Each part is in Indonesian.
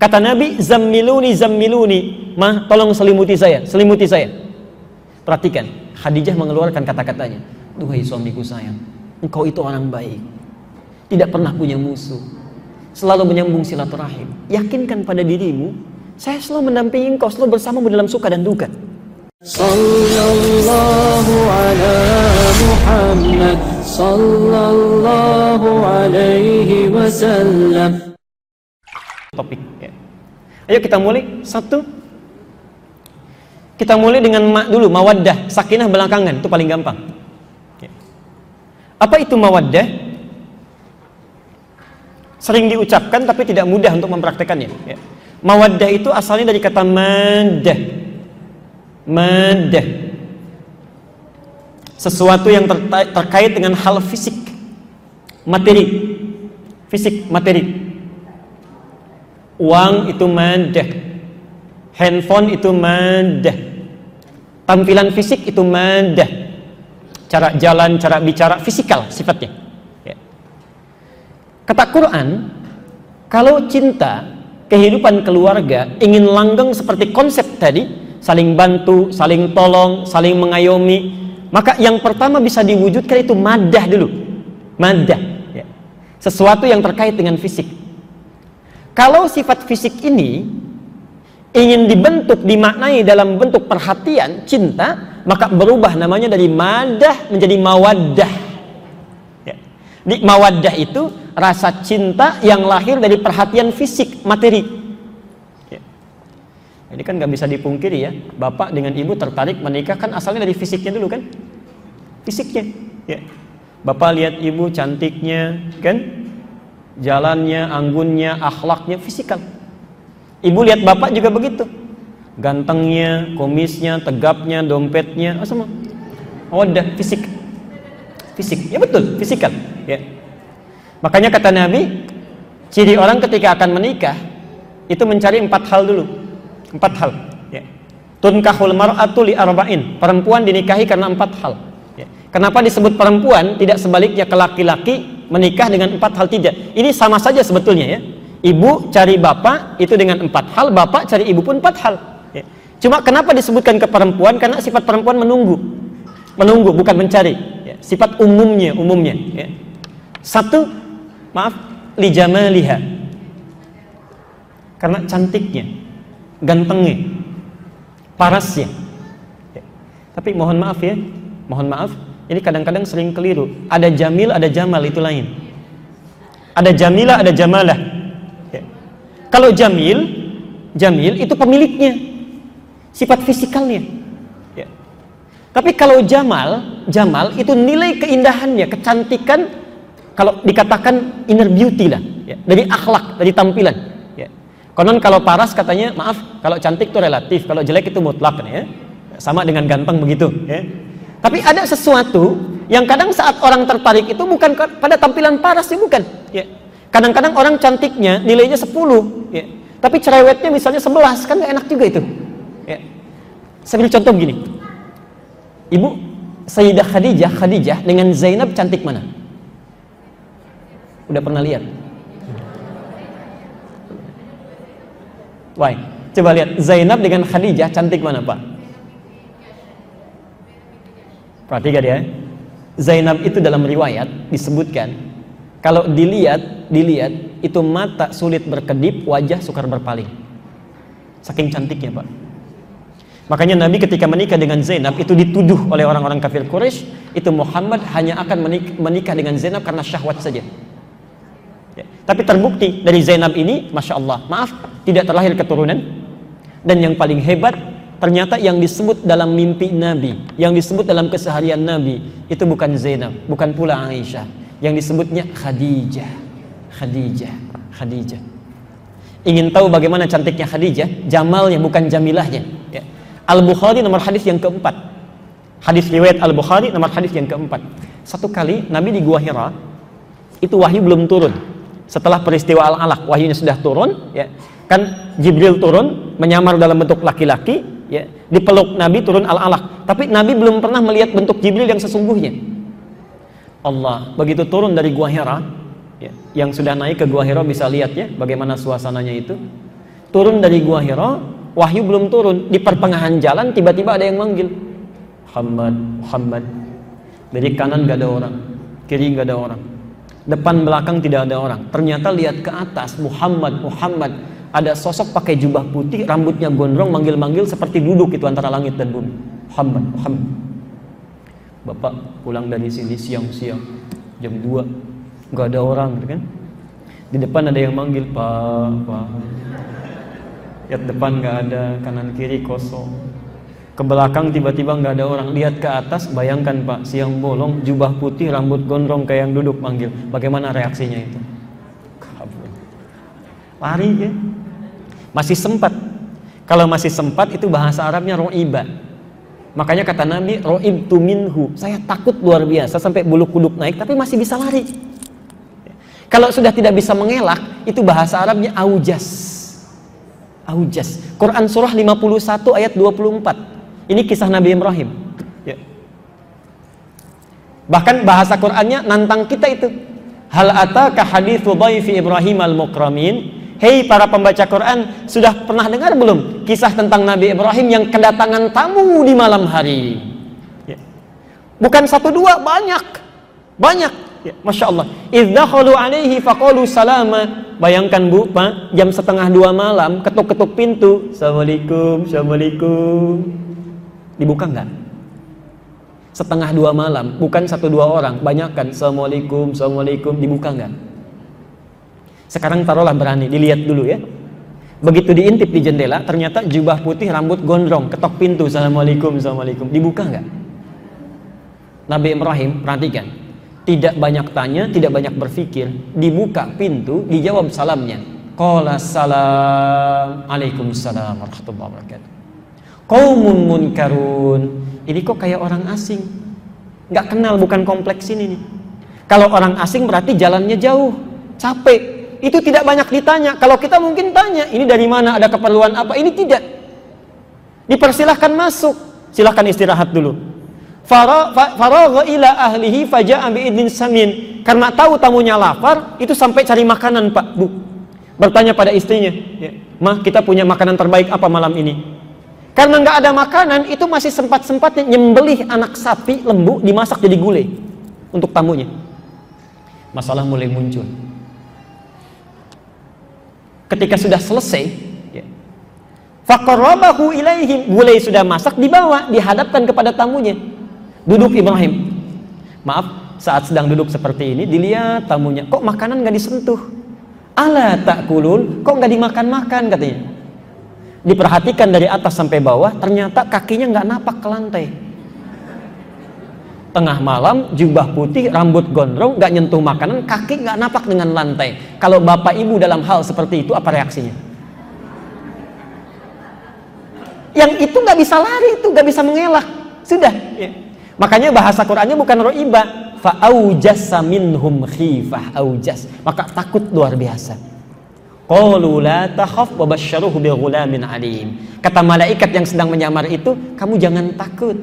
Kata Nabi, zammiluni zammiluni. Mah, tolong selimuti saya, selimuti saya. Perhatikan, Khadijah mengeluarkan kata-katanya. Duhai suamiku sayang, engkau itu orang baik. Tidak pernah punya musuh. Selalu menyambung silaturahim. Yakinkan pada dirimu, saya selalu mendampingi engkau, selalu bersamamu dalam suka dan duka. Sallallahu ala Muhammad Sallallahu alaihi wasallam topik. Ya. Ayo kita mulai satu. Kita mulai dengan ma dulu mawaddah, sakinah belakangan itu paling gampang. Ya. Apa itu mawaddah? Sering diucapkan tapi tidak mudah untuk mempraktekannya. Ya. Mawaddah itu asalnya dari kata madah. Madah. Sesuatu yang ter terkait dengan hal fisik, materi, fisik, materi Uang itu madah. Handphone itu madah. Tampilan fisik itu madah. Cara jalan, cara bicara, fisikal sifatnya. Ya. Kata Quran, kalau cinta, kehidupan keluarga ingin langgeng seperti konsep tadi, saling bantu, saling tolong, saling mengayomi, maka yang pertama bisa diwujudkan itu madah dulu. Madah. Ya. Sesuatu yang terkait dengan fisik. Kalau sifat fisik ini ingin dibentuk, dimaknai dalam bentuk perhatian, cinta, maka berubah namanya dari madah menjadi mawaddah. Ya. Di mawaddah itu rasa cinta yang lahir dari perhatian fisik, materi. Ya. Ini kan nggak bisa dipungkiri ya, bapak dengan ibu tertarik menikah kan asalnya dari fisiknya dulu kan, fisiknya. Ya. Bapak lihat ibu cantiknya, kan? Jalannya, anggunnya, akhlaknya, fisikal. Ibu lihat bapak juga begitu. Gantengnya, komisnya, tegapnya, dompetnya, oh semua. Ada fisik. Fisik. Ya betul, fisikal. Ya. Makanya kata Nabi, ciri orang ketika akan menikah itu mencari empat hal dulu. Empat hal. Ya. Tunkahul mar'atu li arba'in. Perempuan dinikahi karena empat hal. Kenapa disebut perempuan tidak sebaliknya ke laki-laki menikah dengan empat hal tidak. Ini sama saja sebetulnya ya. Ibu cari bapak itu dengan empat hal, bapak cari ibu pun empat hal. Ya. Cuma kenapa disebutkan ke perempuan? Karena sifat perempuan menunggu, menunggu bukan mencari. Ya. Sifat umumnya, umumnya. Ya. Satu, maaf, liha, karena cantiknya, gantengnya, parasnya. Ya. Tapi mohon maaf ya, mohon maaf, ini kadang-kadang sering keliru. Ada jamil, ada jamal itu lain. Ada jamilah, ada jamalah. Ya. Kalau jamil, jamil itu pemiliknya, sifat fisikalnya. Ya. Tapi kalau jamal, jamal itu nilai keindahannya, kecantikan. Kalau dikatakan inner beauty lah, ya. dari akhlak, dari tampilan. Ya. Konon kalau paras katanya, maaf, kalau cantik itu relatif, kalau jelek itu mutlak, ya. Sama dengan ganteng begitu. Ya. Tapi ada sesuatu yang kadang saat orang tertarik itu bukan pada tampilan paras sih bukan. Ya. Kadang-kadang orang cantiknya nilainya 10, ya. Tapi cerewetnya misalnya 11, kan gak enak juga itu. Ya. Saya beri contoh begini. Ibu Sayyidah Khadijah, Khadijah dengan Zainab cantik mana? Udah pernah lihat? Why? Coba lihat Zainab dengan Khadijah cantik mana, Pak? Perhatikan ya. Zainab itu dalam riwayat disebutkan kalau dilihat, dilihat itu mata sulit berkedip, wajah sukar berpaling. Saking cantiknya, Pak. Makanya Nabi ketika menikah dengan Zainab itu dituduh oleh orang-orang kafir Quraisy itu Muhammad hanya akan menikah dengan Zainab karena syahwat saja. Ya. Tapi terbukti dari Zainab ini, masya Allah, maaf, tidak terlahir keturunan. Dan yang paling hebat, Ternyata yang disebut dalam mimpi Nabi, yang disebut dalam keseharian Nabi, itu bukan Zainab, bukan pula Aisyah. Yang disebutnya Khadijah. Khadijah. Khadijah. Ingin tahu bagaimana cantiknya Khadijah? Jamalnya bukan jamilahnya. Ya. Al-Bukhari nomor hadis yang keempat. Hadis riwayat Al-Bukhari nomor hadis yang keempat. Satu kali Nabi di Gua Hira, itu wahyu belum turun. Setelah peristiwa Al-Alaq, wahyunya sudah turun, ya. Kan Jibril turun menyamar dalam bentuk laki-laki, ya dipeluk Nabi turun al-alaq. Tapi Nabi belum pernah melihat bentuk Jibril yang sesungguhnya. Allah begitu turun dari Gua Hira ya, yang sudah naik ke Gua Hira bisa lihat ya bagaimana suasananya itu. Turun dari gua Hira wahyu belum turun. Di pertengahan jalan tiba-tiba ada yang manggil. Muhammad Muhammad. Dari kanan gak ada orang kiri gak ada orang. Depan belakang tidak ada orang. Ternyata lihat ke atas Muhammad Muhammad ada sosok pakai jubah putih rambutnya gondrong manggil-manggil seperti duduk itu antara langit dan bumi. Muhammad Muhammad. Bapak pulang dari sini siang-siang jam 2 nggak ada orang gitu kan? Di depan ada yang manggil pak pak. Lihat depan nggak ada kanan kiri kosong. Ke belakang tiba-tiba nggak ada orang. Lihat ke atas bayangkan pak siang bolong jubah putih rambut gondrong kayak yang duduk manggil. Bagaimana reaksinya itu? Kabur. Lari ya masih sempat kalau masih sempat itu bahasa Arabnya roiba makanya kata Nabi roib tu minhu saya takut luar biasa sampai bulu kuduk naik tapi masih bisa lari kalau sudah tidak bisa mengelak itu bahasa Arabnya aujas aujas Quran surah 51 ayat 24 ini kisah Nabi Ibrahim. Ya. Bahkan bahasa Qur'annya nantang kita itu. Hal ataka hadithu dhaifi Ibrahim al-mukramin? Hei para pembaca Quran, sudah pernah dengar belum kisah tentang Nabi Ibrahim yang kedatangan tamu di malam hari? Ya. Bukan satu dua, banyak. Banyak. Ya, Masya Allah. Izdakhalu alaihi faqalu salama. Bayangkan bu, pak, jam setengah dua malam, ketuk-ketuk pintu. Assalamualaikum, Assalamualaikum. Dibuka enggak? Setengah dua malam, bukan satu dua orang, banyak kan? Assalamualaikum, Assalamualaikum, dibuka enggak? Sekarang taruhlah berani, dilihat dulu ya. Begitu diintip di jendela, ternyata jubah putih, rambut gondrong, ketok pintu, Assalamualaikum, Assalamualaikum, dibuka enggak? Nabi Ibrahim, perhatikan, tidak banyak tanya, tidak banyak berpikir, dibuka pintu, dijawab salamnya. Qala salam, Waalaikumsalam warahmatullahi wabarakatuh. Kaumun munkarun. Ini kok kayak orang asing? Nggak kenal bukan kompleks ini nih. Kalau orang asing berarti jalannya jauh capek itu tidak banyak ditanya. Kalau kita mungkin tanya ini dari mana? Ada keperluan apa? Ini tidak. Dipersilahkan masuk. Silahkan istirahat dulu. Ila ahlihi karena tahu tamunya lapar itu sampai cari makanan pak bu. Bertanya pada istrinya ya, mah kita punya makanan terbaik apa malam ini? Karena nggak ada makanan, itu masih sempat-sempatnya nyembelih anak sapi lembu dimasak jadi gulai untuk tamunya. Masalah mulai muncul. Ketika sudah selesai, ya, fakarabahu ilaihim, gulai sudah masak dibawa, dihadapkan kepada tamunya. Duduk Ibrahim. Maaf, saat sedang duduk seperti ini, dilihat tamunya, kok makanan nggak disentuh? Ala tak kulun, kok nggak dimakan-makan katanya diperhatikan dari atas sampai bawah ternyata kakinya nggak napak ke lantai tengah malam jubah putih rambut gondrong nggak nyentuh makanan kaki nggak napak dengan lantai. Kalau bapak ibu dalam hal seperti itu apa reaksinya? Yang itu nggak bisa lari itu nggak bisa mengelak. Sudah. Ya. makanya bahasa Qurannya bukan roiba. Fa'aujasa minhum khifah aujas. Maka takut luar biasa. Qalu la takhaf wa basyaruhu bi ghulamin alim. Kata malaikat yang sedang menyamar itu, kamu jangan takut.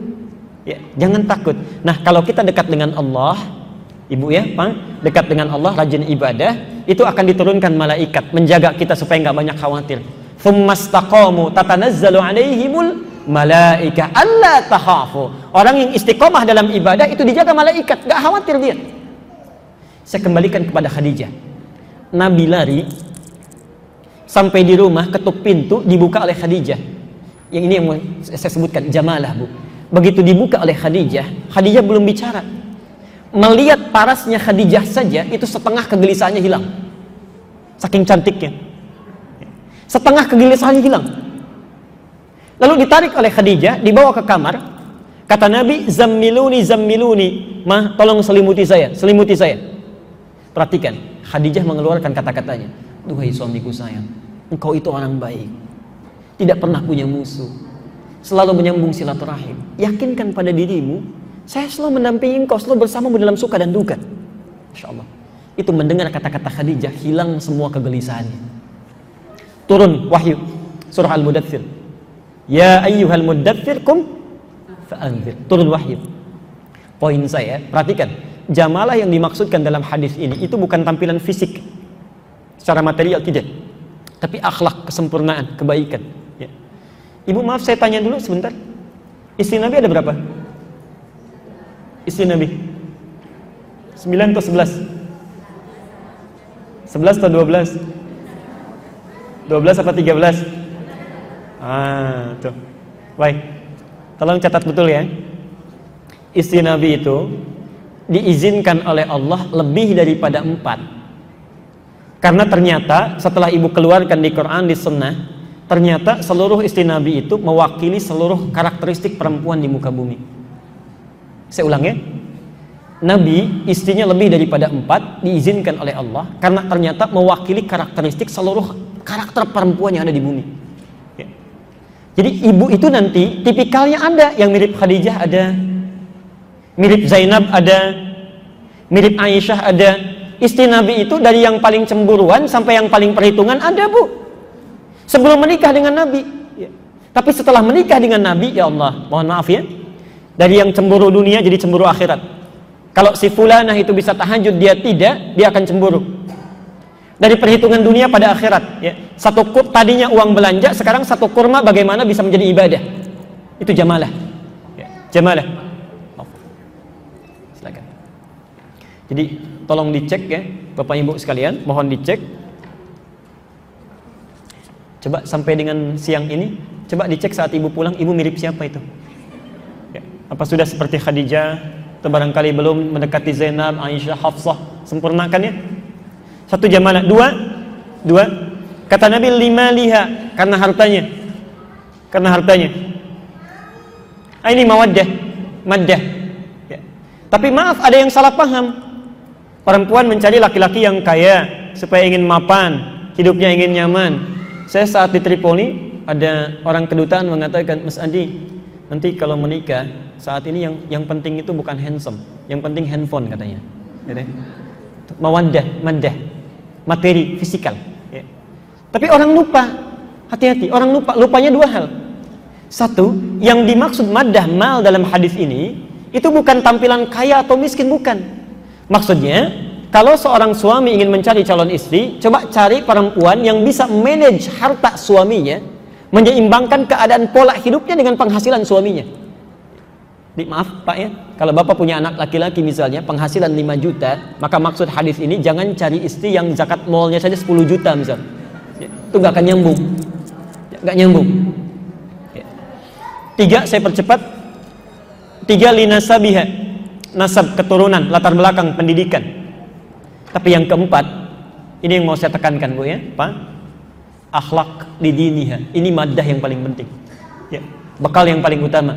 Ya, jangan takut. Nah, kalau kita dekat dengan Allah, Ibu ya, Pak, dekat dengan Allah, rajin ibadah, itu akan diturunkan malaikat menjaga kita supaya nggak banyak khawatir. Tsumastaqamu tatanazzalu alaihimul malaika alla takhafu. Orang yang istiqomah dalam ibadah itu dijaga malaikat, nggak khawatir dia. Saya kembalikan kepada Khadijah. Nabi lari Sampai di rumah ketuk pintu dibuka oleh Khadijah. Yang ini yang saya sebutkan jamalah bu. Begitu dibuka oleh Khadijah, Khadijah belum bicara. Melihat parasnya Khadijah saja itu setengah kegelisahannya hilang. Saking cantiknya. Setengah kegelisahannya hilang. Lalu ditarik oleh Khadijah, dibawa ke kamar. Kata Nabi, zammiluni zammiluni. Mah, tolong selimuti saya, selimuti saya. Perhatikan, Khadijah mengeluarkan kata-katanya Duhai suamiku sayang, engkau itu orang baik. Tidak pernah punya musuh. Selalu menyambung silaturahim. Yakinkan pada dirimu, saya selalu mendampingi engkau, selalu bersamamu dalam suka dan duka. Allah. Itu mendengar kata-kata Khadijah, hilang semua kegelisahannya. Turun wahyu. Surah Al-Mudathir. Ya ayyuhal mudathir kum fa'anzir. Turun wahyu. Poin saya, perhatikan. Jamalah yang dimaksudkan dalam hadis ini itu bukan tampilan fisik secara material tidak tapi akhlak, kesempurnaan, kebaikan. Ibu maaf saya tanya dulu sebentar. Istri Nabi ada berapa? Istri Nabi? 9 atau 11? 11 atau 12? 12 apa 13? Ah, tuh. Baik. Tolong catat betul ya. Istri Nabi itu diizinkan oleh Allah lebih daripada empat karena ternyata setelah ibu keluarkan di Quran di Sunnah, ternyata seluruh istri Nabi itu mewakili seluruh karakteristik perempuan di muka bumi. Saya ulang ya. Nabi istrinya lebih daripada empat diizinkan oleh Allah karena ternyata mewakili karakteristik seluruh karakter perempuan yang ada di bumi. Ya. Jadi ibu itu nanti tipikalnya ada yang mirip Khadijah ada, mirip Zainab ada, mirip Aisyah ada, istri Nabi itu dari yang paling cemburuan sampai yang paling perhitungan ada bu sebelum menikah dengan Nabi. Ya. tapi setelah menikah dengan Nabi ya Allah mohon maaf ya. Dari yang cemburu dunia jadi cemburu akhirat. Kalau si fulanah itu bisa tahajud dia tidak dia akan cemburu. Dari perhitungan dunia pada akhirat ya. satu kur, tadinya uang belanja sekarang satu kurma bagaimana bisa menjadi ibadah? Itu jamalah. Ya. jamalah. Jadi tolong dicek ya Bapak Ibu sekalian mohon dicek coba sampai dengan siang ini coba dicek saat ibu pulang ibu mirip siapa itu? Ya. apa sudah seperti Khadijah? Atau barangkali belum mendekati Zainab Aisyah Hafsah? Sempurnakan ya. Satu jamalah. Dua. Dua. Kata Nabi lima liha. Karena hartanya. Karena hartanya. Ah, ini mawaddah. Maddah. Ya. tapi maaf ada yang salah paham. Perempuan mencari laki-laki yang kaya supaya ingin mapan, hidupnya ingin nyaman. Saya saat di Tripoli ada orang kedutaan mengatakan, Mas Andi, nanti kalau menikah saat ini yang yang penting itu bukan handsome, yang penting handphone katanya. Gitu. Mawadah, mandah, materi, fisikal. Ya. Tapi orang lupa, hati-hati, orang lupa, lupanya dua hal. Satu, yang dimaksud madah mal dalam hadis ini itu bukan tampilan kaya atau miskin, bukan Maksudnya, kalau seorang suami ingin mencari calon istri, coba cari perempuan yang bisa manage harta suaminya, menyeimbangkan keadaan pola hidupnya dengan penghasilan suaminya. Di, maaf Pak ya, kalau Bapak punya anak laki-laki misalnya, penghasilan 5 juta, maka maksud hadis ini jangan cari istri yang zakat molnya saja 10 juta misal. Ya, itu nggak akan nyambung. Ya, nggak nyambung. Ya. Tiga, saya percepat. Tiga, linasabiha nasab keturunan, latar belakang pendidikan. Tapi yang keempat, ini yang mau saya tekankan Bu ya, Pak. Akhlak lidiniha. Ini madah yang paling penting. Ya, bekal yang paling utama.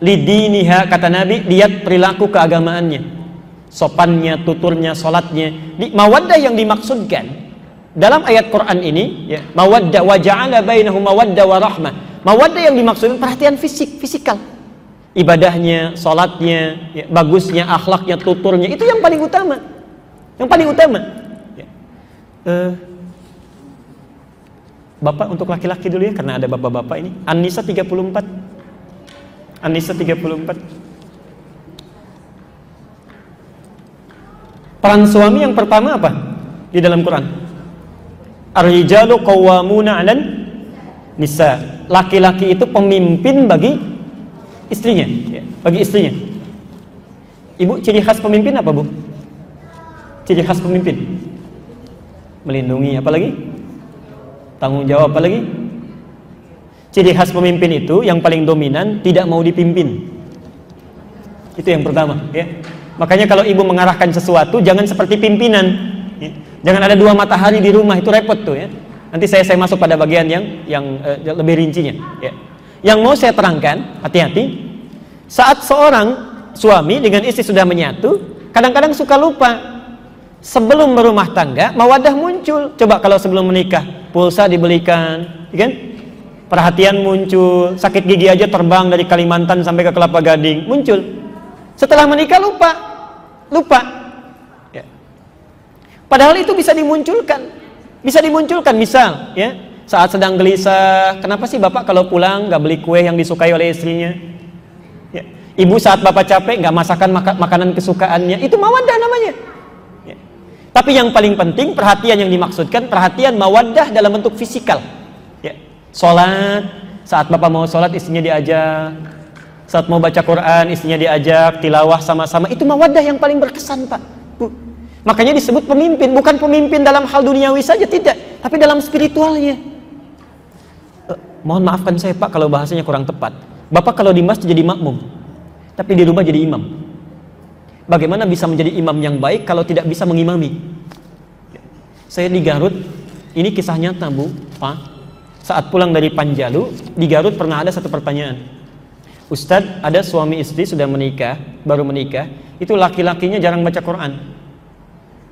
Lidiniha kata Nabi, lihat perilaku keagamaannya. Sopannya, tuturnya, salatnya. Di mawaddah yang dimaksudkan dalam ayat Quran ini, ya, mawaddah wa ja'ala bainahum mawaddah wa rahmah. Mawaddah yang dimaksudkan perhatian fisik, fisikal ibadahnya, sholatnya, ya, bagusnya, akhlaknya, tuturnya itu yang paling utama. Yang paling utama. Ya. Uh, Bapak untuk laki-laki dulu ya karena ada bapak-bapak ini. An-Nisa 34. An-Nisa 34. Peran suami yang pertama apa di dalam Quran? Ar-rijalu qawwamuna 'alan nisa. Laki-laki itu pemimpin bagi istrinya, ya, bagi istrinya. Ibu ciri khas pemimpin apa bu? Ciri khas pemimpin melindungi apa lagi? Tanggung jawab apa lagi? Ciri khas pemimpin itu yang paling dominan tidak mau dipimpin. Itu yang pertama, ya. Makanya kalau ibu mengarahkan sesuatu jangan seperti pimpinan. Ya. Jangan ada dua matahari di rumah itu repot tuh ya. Nanti saya saya masuk pada bagian yang yang uh, lebih rincinya. Ya. Yang mau saya terangkan, hati-hati, saat seorang suami dengan istri sudah menyatu, kadang-kadang suka lupa. Sebelum berumah tangga, mawadah muncul. Coba kalau sebelum menikah, pulsa dibelikan, ya kan? Perhatian muncul, sakit gigi aja terbang dari Kalimantan sampai ke Kelapa Gading, muncul. Setelah menikah lupa, lupa. Ya. Padahal itu bisa dimunculkan, bisa dimunculkan misal, ya saat sedang gelisah, kenapa sih bapak kalau pulang nggak beli kue yang disukai oleh istrinya? Ya. Ibu saat bapak capek nggak masakan mak makanan kesukaannya, itu mawadah namanya. Tapi yang paling penting perhatian yang dimaksudkan perhatian mawaddah dalam bentuk fisikal. Ya. Salat, saat Bapak mau salat istrinya diajak. Saat mau baca Quran istrinya diajak, tilawah sama-sama. Itu mawaddah yang paling berkesan, Pak. Bu. Makanya disebut pemimpin, bukan pemimpin dalam hal duniawi saja tidak, tapi dalam spiritualnya. Uh, mohon maafkan saya Pak kalau bahasanya kurang tepat. Bapak kalau di masjid jadi makmum, tapi di rumah jadi imam. Bagaimana bisa menjadi imam yang baik kalau tidak bisa mengimami? Saya di Garut, ini kisah nyata Bu, Pak. Saat pulang dari Panjalu, di Garut pernah ada satu pertanyaan. Ustadz, ada suami istri sudah menikah, baru menikah, itu laki-lakinya jarang baca Quran.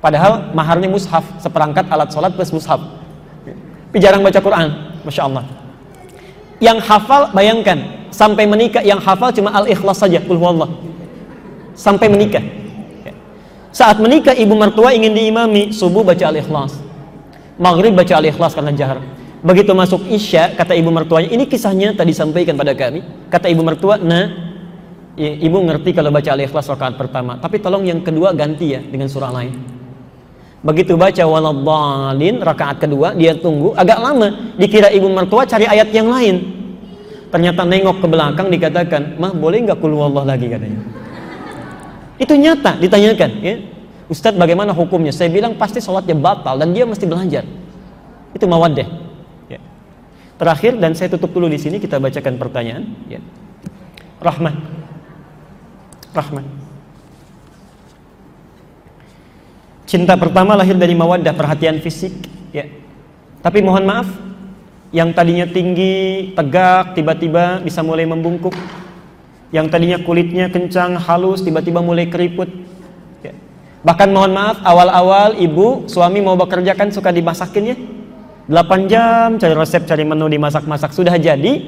Padahal maharnya mushaf, seperangkat alat sholat plus mushaf. Tapi jarang baca Quran, Masya Allah. Yang hafal, bayangkan, sampai menikah yang hafal cuma al-ikhlas saja, Allah sampai menikah. Saat menikah ibu mertua ingin diimami, subuh baca Al-Ikhlas. Maghrib baca Al-Ikhlas karena jahar. Begitu masuk Isya, kata ibu mertuanya, ini kisahnya tadi sampaikan pada kami. Kata ibu mertua, nah, ya, ibu ngerti kalau baca Al-Ikhlas rakaat pertama, tapi tolong yang kedua ganti ya dengan surah lain. Begitu baca waladhalin rakaat kedua, dia tunggu agak lama, dikira ibu mertua cari ayat yang lain. Ternyata nengok ke belakang dikatakan, "Mah, boleh nggak kul Allah lagi?" katanya. Itu nyata ditanyakan, ya. Ustadz bagaimana hukumnya? Saya bilang pasti sholatnya batal dan dia mesti belajar. Itu mawadah. Ya. Terakhir dan saya tutup dulu di sini kita bacakan pertanyaan. Ya. Rahman. Rahman. Cinta pertama lahir dari mawadah, perhatian fisik. Ya. Tapi mohon maaf, yang tadinya tinggi, tegak, tiba-tiba bisa mulai membungkuk yang tadinya kulitnya kencang, halus, tiba-tiba mulai keriput. Ya. Bahkan mohon maaf, awal-awal ibu, suami mau bekerja kan suka dimasakin ya. 8 jam cari resep, cari menu dimasak-masak sudah jadi.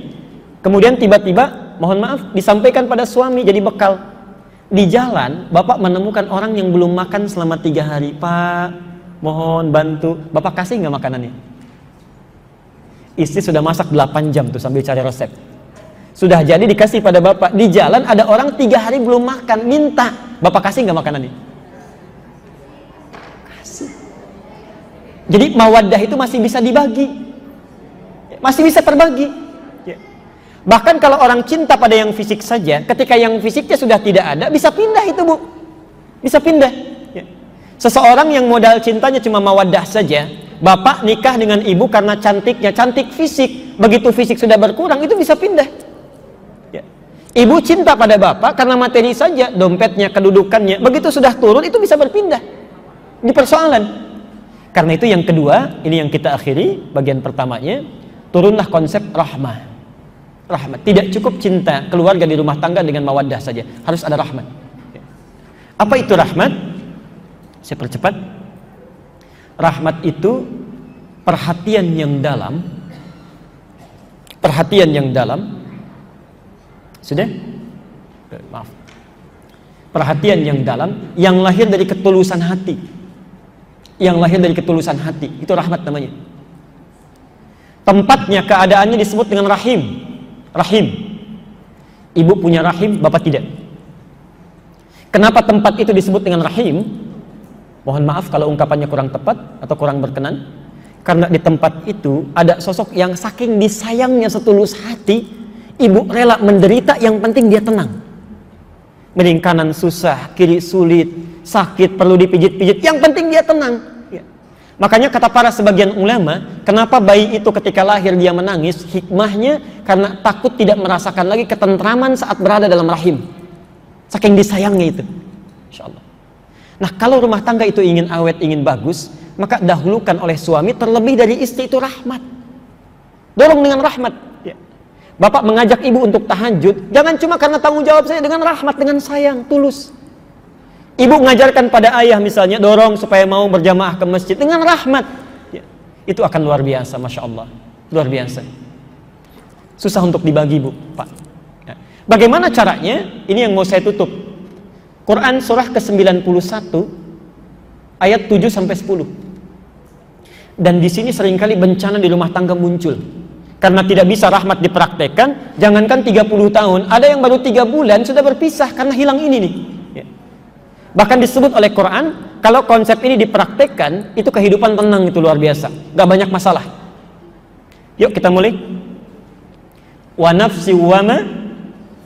Kemudian tiba-tiba, mohon maaf, disampaikan pada suami jadi bekal. Di jalan, bapak menemukan orang yang belum makan selama tiga hari. Pak, mohon bantu. Bapak kasih nggak makanannya? Istri sudah masak 8 jam tuh sambil cari resep sudah jadi dikasih pada bapak. Di jalan ada orang tiga hari belum makan, minta. Bapak kasih nggak makanan ini? Kasih. Jadi mawadah itu masih bisa dibagi. Masih bisa terbagi. Ya. Bahkan kalau orang cinta pada yang fisik saja, ketika yang fisiknya sudah tidak ada, bisa pindah itu bu. Bisa pindah. Ya. Seseorang yang modal cintanya cuma mawadah saja, bapak nikah dengan ibu karena cantiknya, cantik fisik. Begitu fisik sudah berkurang, itu bisa pindah. Ibu cinta pada bapak karena materi saja, dompetnya, kedudukannya. Begitu sudah turun itu bisa berpindah. Ini persoalan. Karena itu yang kedua, ini yang kita akhiri bagian pertamanya, turunlah konsep rahmah. Rahmat. Tidak cukup cinta keluarga di rumah tangga dengan mawaddah saja, harus ada rahmat. Apa itu rahmat? Saya percepat. Rahmat itu perhatian yang dalam, perhatian yang dalam sudah? Maaf. Perhatian yang dalam, yang lahir dari ketulusan hati. Yang lahir dari ketulusan hati, itu rahmat namanya. Tempatnya, keadaannya disebut dengan rahim. Rahim. Ibu punya rahim, bapak tidak. Kenapa tempat itu disebut dengan rahim? Mohon maaf kalau ungkapannya kurang tepat atau kurang berkenan. Karena di tempat itu ada sosok yang saking disayangnya setulus hati, Ibu rela menderita, yang penting dia tenang. Mending kanan susah, kiri sulit, sakit, perlu dipijit-pijit, yang penting dia tenang. Ya. Makanya kata para sebagian ulama, kenapa bayi itu ketika lahir dia menangis, hikmahnya karena takut tidak merasakan lagi ketentraman saat berada dalam rahim. Saking disayangnya itu. Insya. Nah kalau rumah tangga itu ingin awet, ingin bagus, maka dahulukan oleh suami terlebih dari istri itu rahmat. Dorong dengan rahmat. Bapak mengajak ibu untuk tahajud, jangan cuma karena tanggung jawab saya dengan rahmat, dengan sayang, tulus. Ibu mengajarkan pada ayah misalnya, dorong supaya mau berjamaah ke masjid dengan rahmat. Ya, itu akan luar biasa, Masya Allah. Luar biasa. Susah untuk dibagi, Bu, Pak. Ya. Bagaimana caranya? Ini yang mau saya tutup. Quran surah ke-91 ayat 7 sampai 10. Dan di sini sering kali bencana di rumah tangga muncul karena tidak bisa rahmat dipraktekkan jangankan 30 tahun ada yang baru tiga bulan sudah berpisah karena hilang ini nih ya. bahkan disebut oleh Quran kalau konsep ini dipraktekkan, itu kehidupan tenang itu luar biasa. Gak banyak masalah. Yuk kita mulai. Wa nafsi wa ma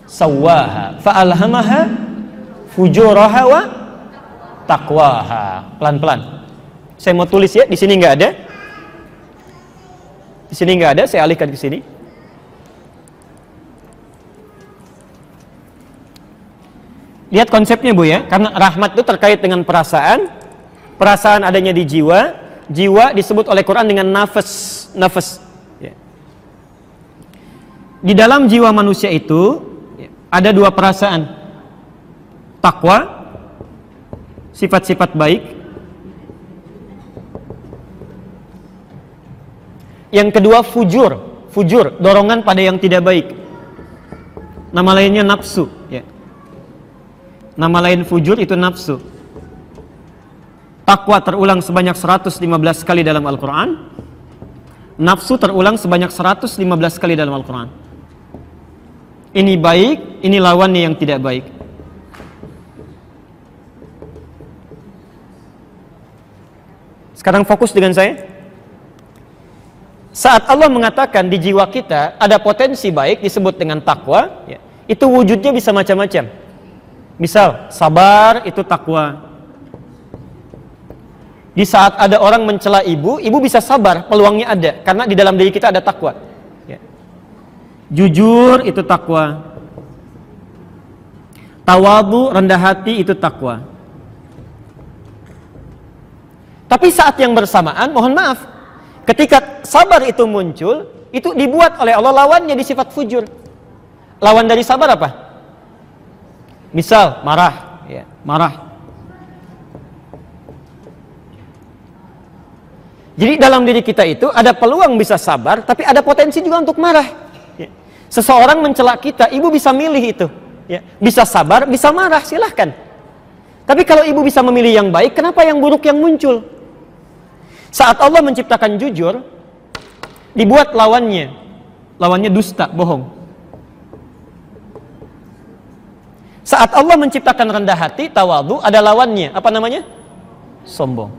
sawaha fa'alhamaha fujuraha wa taqwaha. Pelan-pelan. Saya mau tulis ya, di sini nggak ada. Di sini nggak ada, saya alihkan ke sini. Lihat konsepnya Bu ya, karena rahmat itu terkait dengan perasaan. Perasaan adanya di jiwa, jiwa disebut oleh Quran dengan nafas, nafas. Ya. Di dalam jiwa manusia itu ya, ada dua perasaan. Takwa, sifat-sifat baik. Yang kedua fujur, fujur, dorongan pada yang tidak baik. Nama lainnya nafsu, ya. Nama lain fujur itu nafsu. Takwa terulang sebanyak 115 kali dalam Al-Quran. Nafsu terulang sebanyak 115 kali dalam Al-Quran. Ini baik, ini lawannya yang tidak baik. Sekarang fokus dengan saya. Saat Allah mengatakan di jiwa kita ada potensi baik disebut dengan takwa, ya, itu wujudnya bisa macam-macam. Misal, sabar itu takwa. Di saat ada orang mencela ibu, ibu bisa sabar, peluangnya ada karena di dalam diri kita ada takwa. Ya. Jujur itu takwa. Tawadu, rendah hati itu takwa. Tapi saat yang bersamaan, mohon maaf, ketika sabar itu muncul, itu dibuat oleh Allah lawannya di sifat fujur. Lawan dari sabar apa? Misal marah, ya, marah. Jadi dalam diri kita itu ada peluang bisa sabar, tapi ada potensi juga untuk marah. Ya. Seseorang mencela kita, ibu bisa milih itu. Ya. Bisa sabar, bisa marah, silahkan. Tapi kalau ibu bisa memilih yang baik, kenapa yang buruk yang muncul? Saat Allah menciptakan jujur, dibuat lawannya. Lawannya dusta, bohong. Saat Allah menciptakan rendah hati, tawadu, ada lawannya. Apa namanya? Sombong.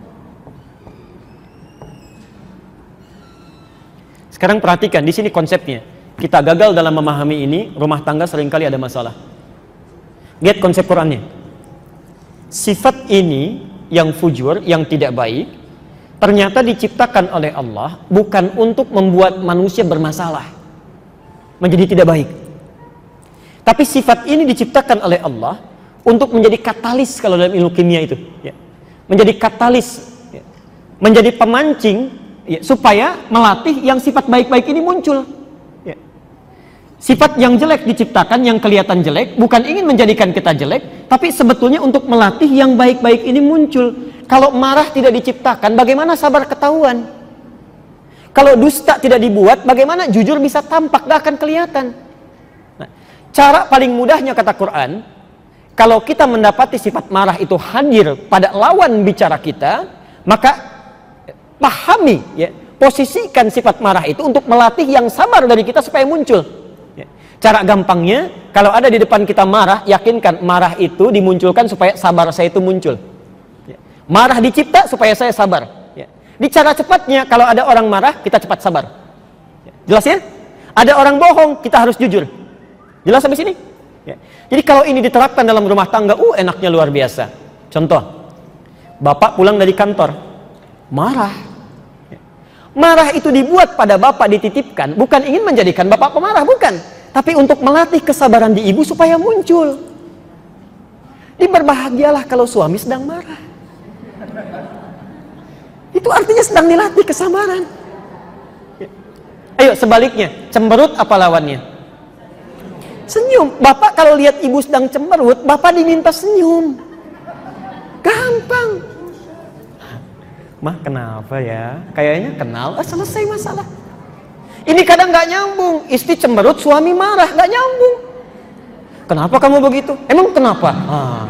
Sekarang perhatikan, di sini konsepnya. Kita gagal dalam memahami ini, rumah tangga sering kali ada masalah. Lihat konsep Qurannya. Sifat ini yang fujur, yang tidak baik, ternyata diciptakan oleh Allah bukan untuk membuat manusia bermasalah. Menjadi tidak baik. Tapi sifat ini diciptakan oleh Allah untuk menjadi katalis kalau dalam ilmu kimia itu, ya. menjadi katalis, ya. menjadi pemancing ya, supaya melatih yang sifat baik-baik ini muncul. Sifat yang jelek diciptakan, yang kelihatan jelek, bukan ingin menjadikan kita jelek, tapi sebetulnya untuk melatih yang baik-baik ini muncul. Kalau marah tidak diciptakan, bagaimana sabar ketahuan? Kalau dusta tidak dibuat, bagaimana jujur bisa tampak, gak akan kelihatan. Cara paling mudahnya kata Quran, kalau kita mendapati sifat marah itu hadir pada lawan bicara kita, maka pahami ya, posisikan sifat marah itu untuk melatih yang sabar dari kita supaya muncul. Ya. Cara gampangnya, kalau ada di depan kita marah, yakinkan marah itu dimunculkan supaya sabar saya itu muncul. Ya. Marah dicipta supaya saya sabar. Ya. Di cara cepatnya, kalau ada orang marah, kita cepat sabar. Jelas ya? Ada orang bohong, kita harus jujur. Jelas sampai sini? Ya. Jadi kalau ini diterapkan dalam rumah tangga, uh enaknya luar biasa. Contoh, bapak pulang dari kantor, marah. Ya. Marah itu dibuat pada bapak dititipkan, bukan ingin menjadikan bapak pemarah, bukan. Tapi untuk melatih kesabaran di ibu supaya muncul. Ini berbahagialah kalau suami sedang marah. Itu artinya sedang dilatih kesabaran. Ayo sebaliknya, cemberut apa lawannya? Senyum. Bapak kalau lihat ibu sedang cemberut, bapak diminta senyum. Gampang. Mah kenapa ya? Kayaknya kenal, ah, selesai masalah. Ini kadang nggak nyambung. Istri cemberut, suami marah, nggak nyambung. Kenapa kamu begitu? Emang kenapa? Ah,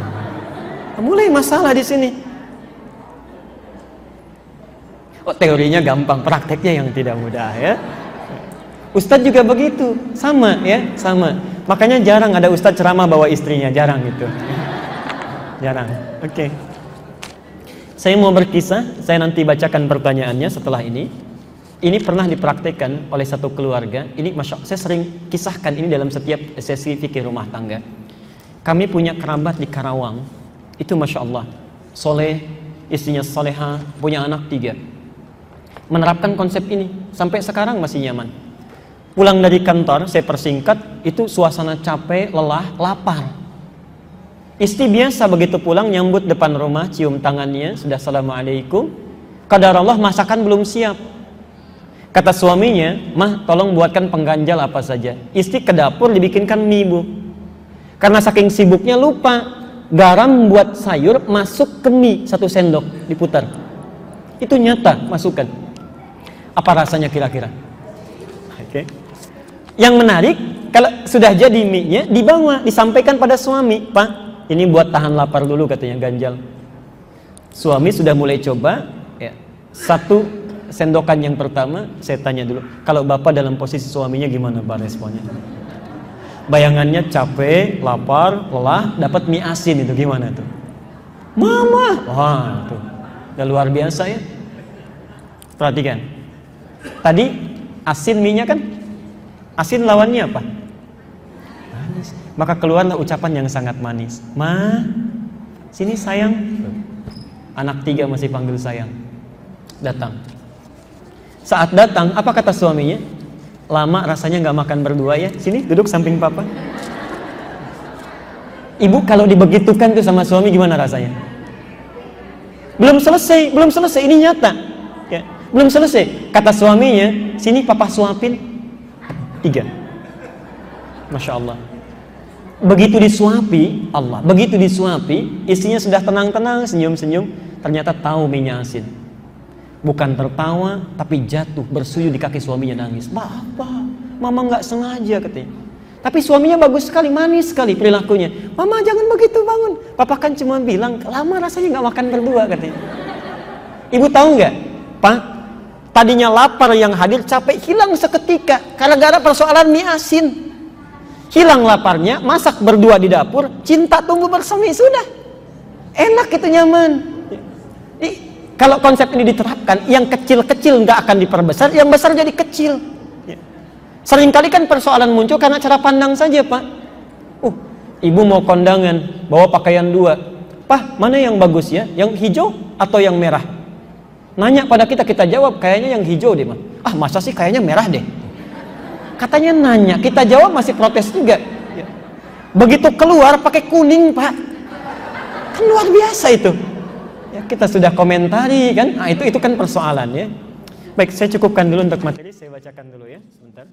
mulai masalah di sini. Oh, teorinya gampang, prakteknya yang tidak mudah ya. Ustadz juga begitu, sama ya, sama. Makanya jarang ada ustadz ceramah bawa istrinya, jarang gitu. jarang. Oke. Okay. Saya mau berkisah, saya nanti bacakan pertanyaannya setelah ini. Ini pernah dipraktekkan oleh satu keluarga. Ini masya saya sering kisahkan ini dalam setiap sesi fikih rumah tangga. Kami punya kerabat di Karawang. Itu masya Allah, soleh, istrinya soleha, punya anak tiga. Menerapkan konsep ini sampai sekarang masih nyaman. Pulang dari kantor, saya persingkat, itu suasana capek, lelah, lapar. Istri biasa begitu pulang nyambut depan rumah, cium tangannya, sudah assalamualaikum. Kadar Allah masakan belum siap. Kata suaminya, mah tolong buatkan pengganjal apa saja. Istri ke dapur dibikinkan mie bu. Karena saking sibuknya lupa, garam buat sayur masuk ke mie satu sendok diputar. Itu nyata masukkan. Apa rasanya kira-kira? Oke. Okay. Yang menarik, kalau sudah jadi mie-nya, dibawa, disampaikan pada suami. Pak, ini buat tahan lapar dulu katanya ganjal. Suami sudah mulai coba, ya. Satu sendokan yang pertama, saya tanya dulu, kalau bapak dalam posisi suaminya gimana pak responnya? Bayangannya capek, lapar, lelah, dapat mie asin itu gimana tuh? Mama, wah itu, udah luar biasa ya. Perhatikan, tadi asin mie-nya kan Asin lawannya apa? Manis. Maka keluarlah ucapan yang sangat manis. Ma, sini sayang. Anak tiga masih panggil sayang. Datang. Saat datang, apa kata suaminya? Lama rasanya nggak makan berdua ya. Sini duduk samping papa. Ibu kalau dibegitukan tuh sama suami gimana rasanya? Belum selesai, belum selesai. Ini nyata. Ya, belum selesai. Kata suaminya, sini papa suapin. Tiga. Masya Allah. Begitu disuapi Allah, begitu disuapi, istrinya sudah tenang-tenang, senyum-senyum, ternyata tahu minyak asin. Bukan tertawa, tapi jatuh bersujud di kaki suaminya nangis. Bapak, mama nggak sengaja katanya. Tapi suaminya bagus sekali, manis sekali perilakunya. Mama jangan begitu bangun. Papa kan cuma bilang, lama rasanya nggak makan berdua katanya. Ibu tahu nggak, Pak? Tadinya lapar yang hadir capek hilang seketika gara-gara persoalan mie asin. Hilang laparnya, masak berdua di dapur, cinta tunggu bersama sudah. Enak itu nyaman. Kalau konsep ini diterapkan, yang kecil-kecil nggak akan diperbesar, yang besar jadi kecil. Seringkali kan persoalan muncul karena cara pandang saja, Pak. Uh, ibu mau kondangan, bawa pakaian dua. Pak, mana yang bagus ya? Yang hijau atau yang merah? Nanya pada kita, kita jawab kayaknya yang hijau deh, mah. Ah, masa sih kayaknya merah deh. Katanya nanya, kita jawab masih protes juga. Ya. Begitu keluar pakai kuning, Pak. Kan luar biasa itu. Kita sudah komentari kan? Nah, itu itu kan persoalan ya. Baik, saya cukupkan dulu untuk materi, saya bacakan dulu ya, sebentar.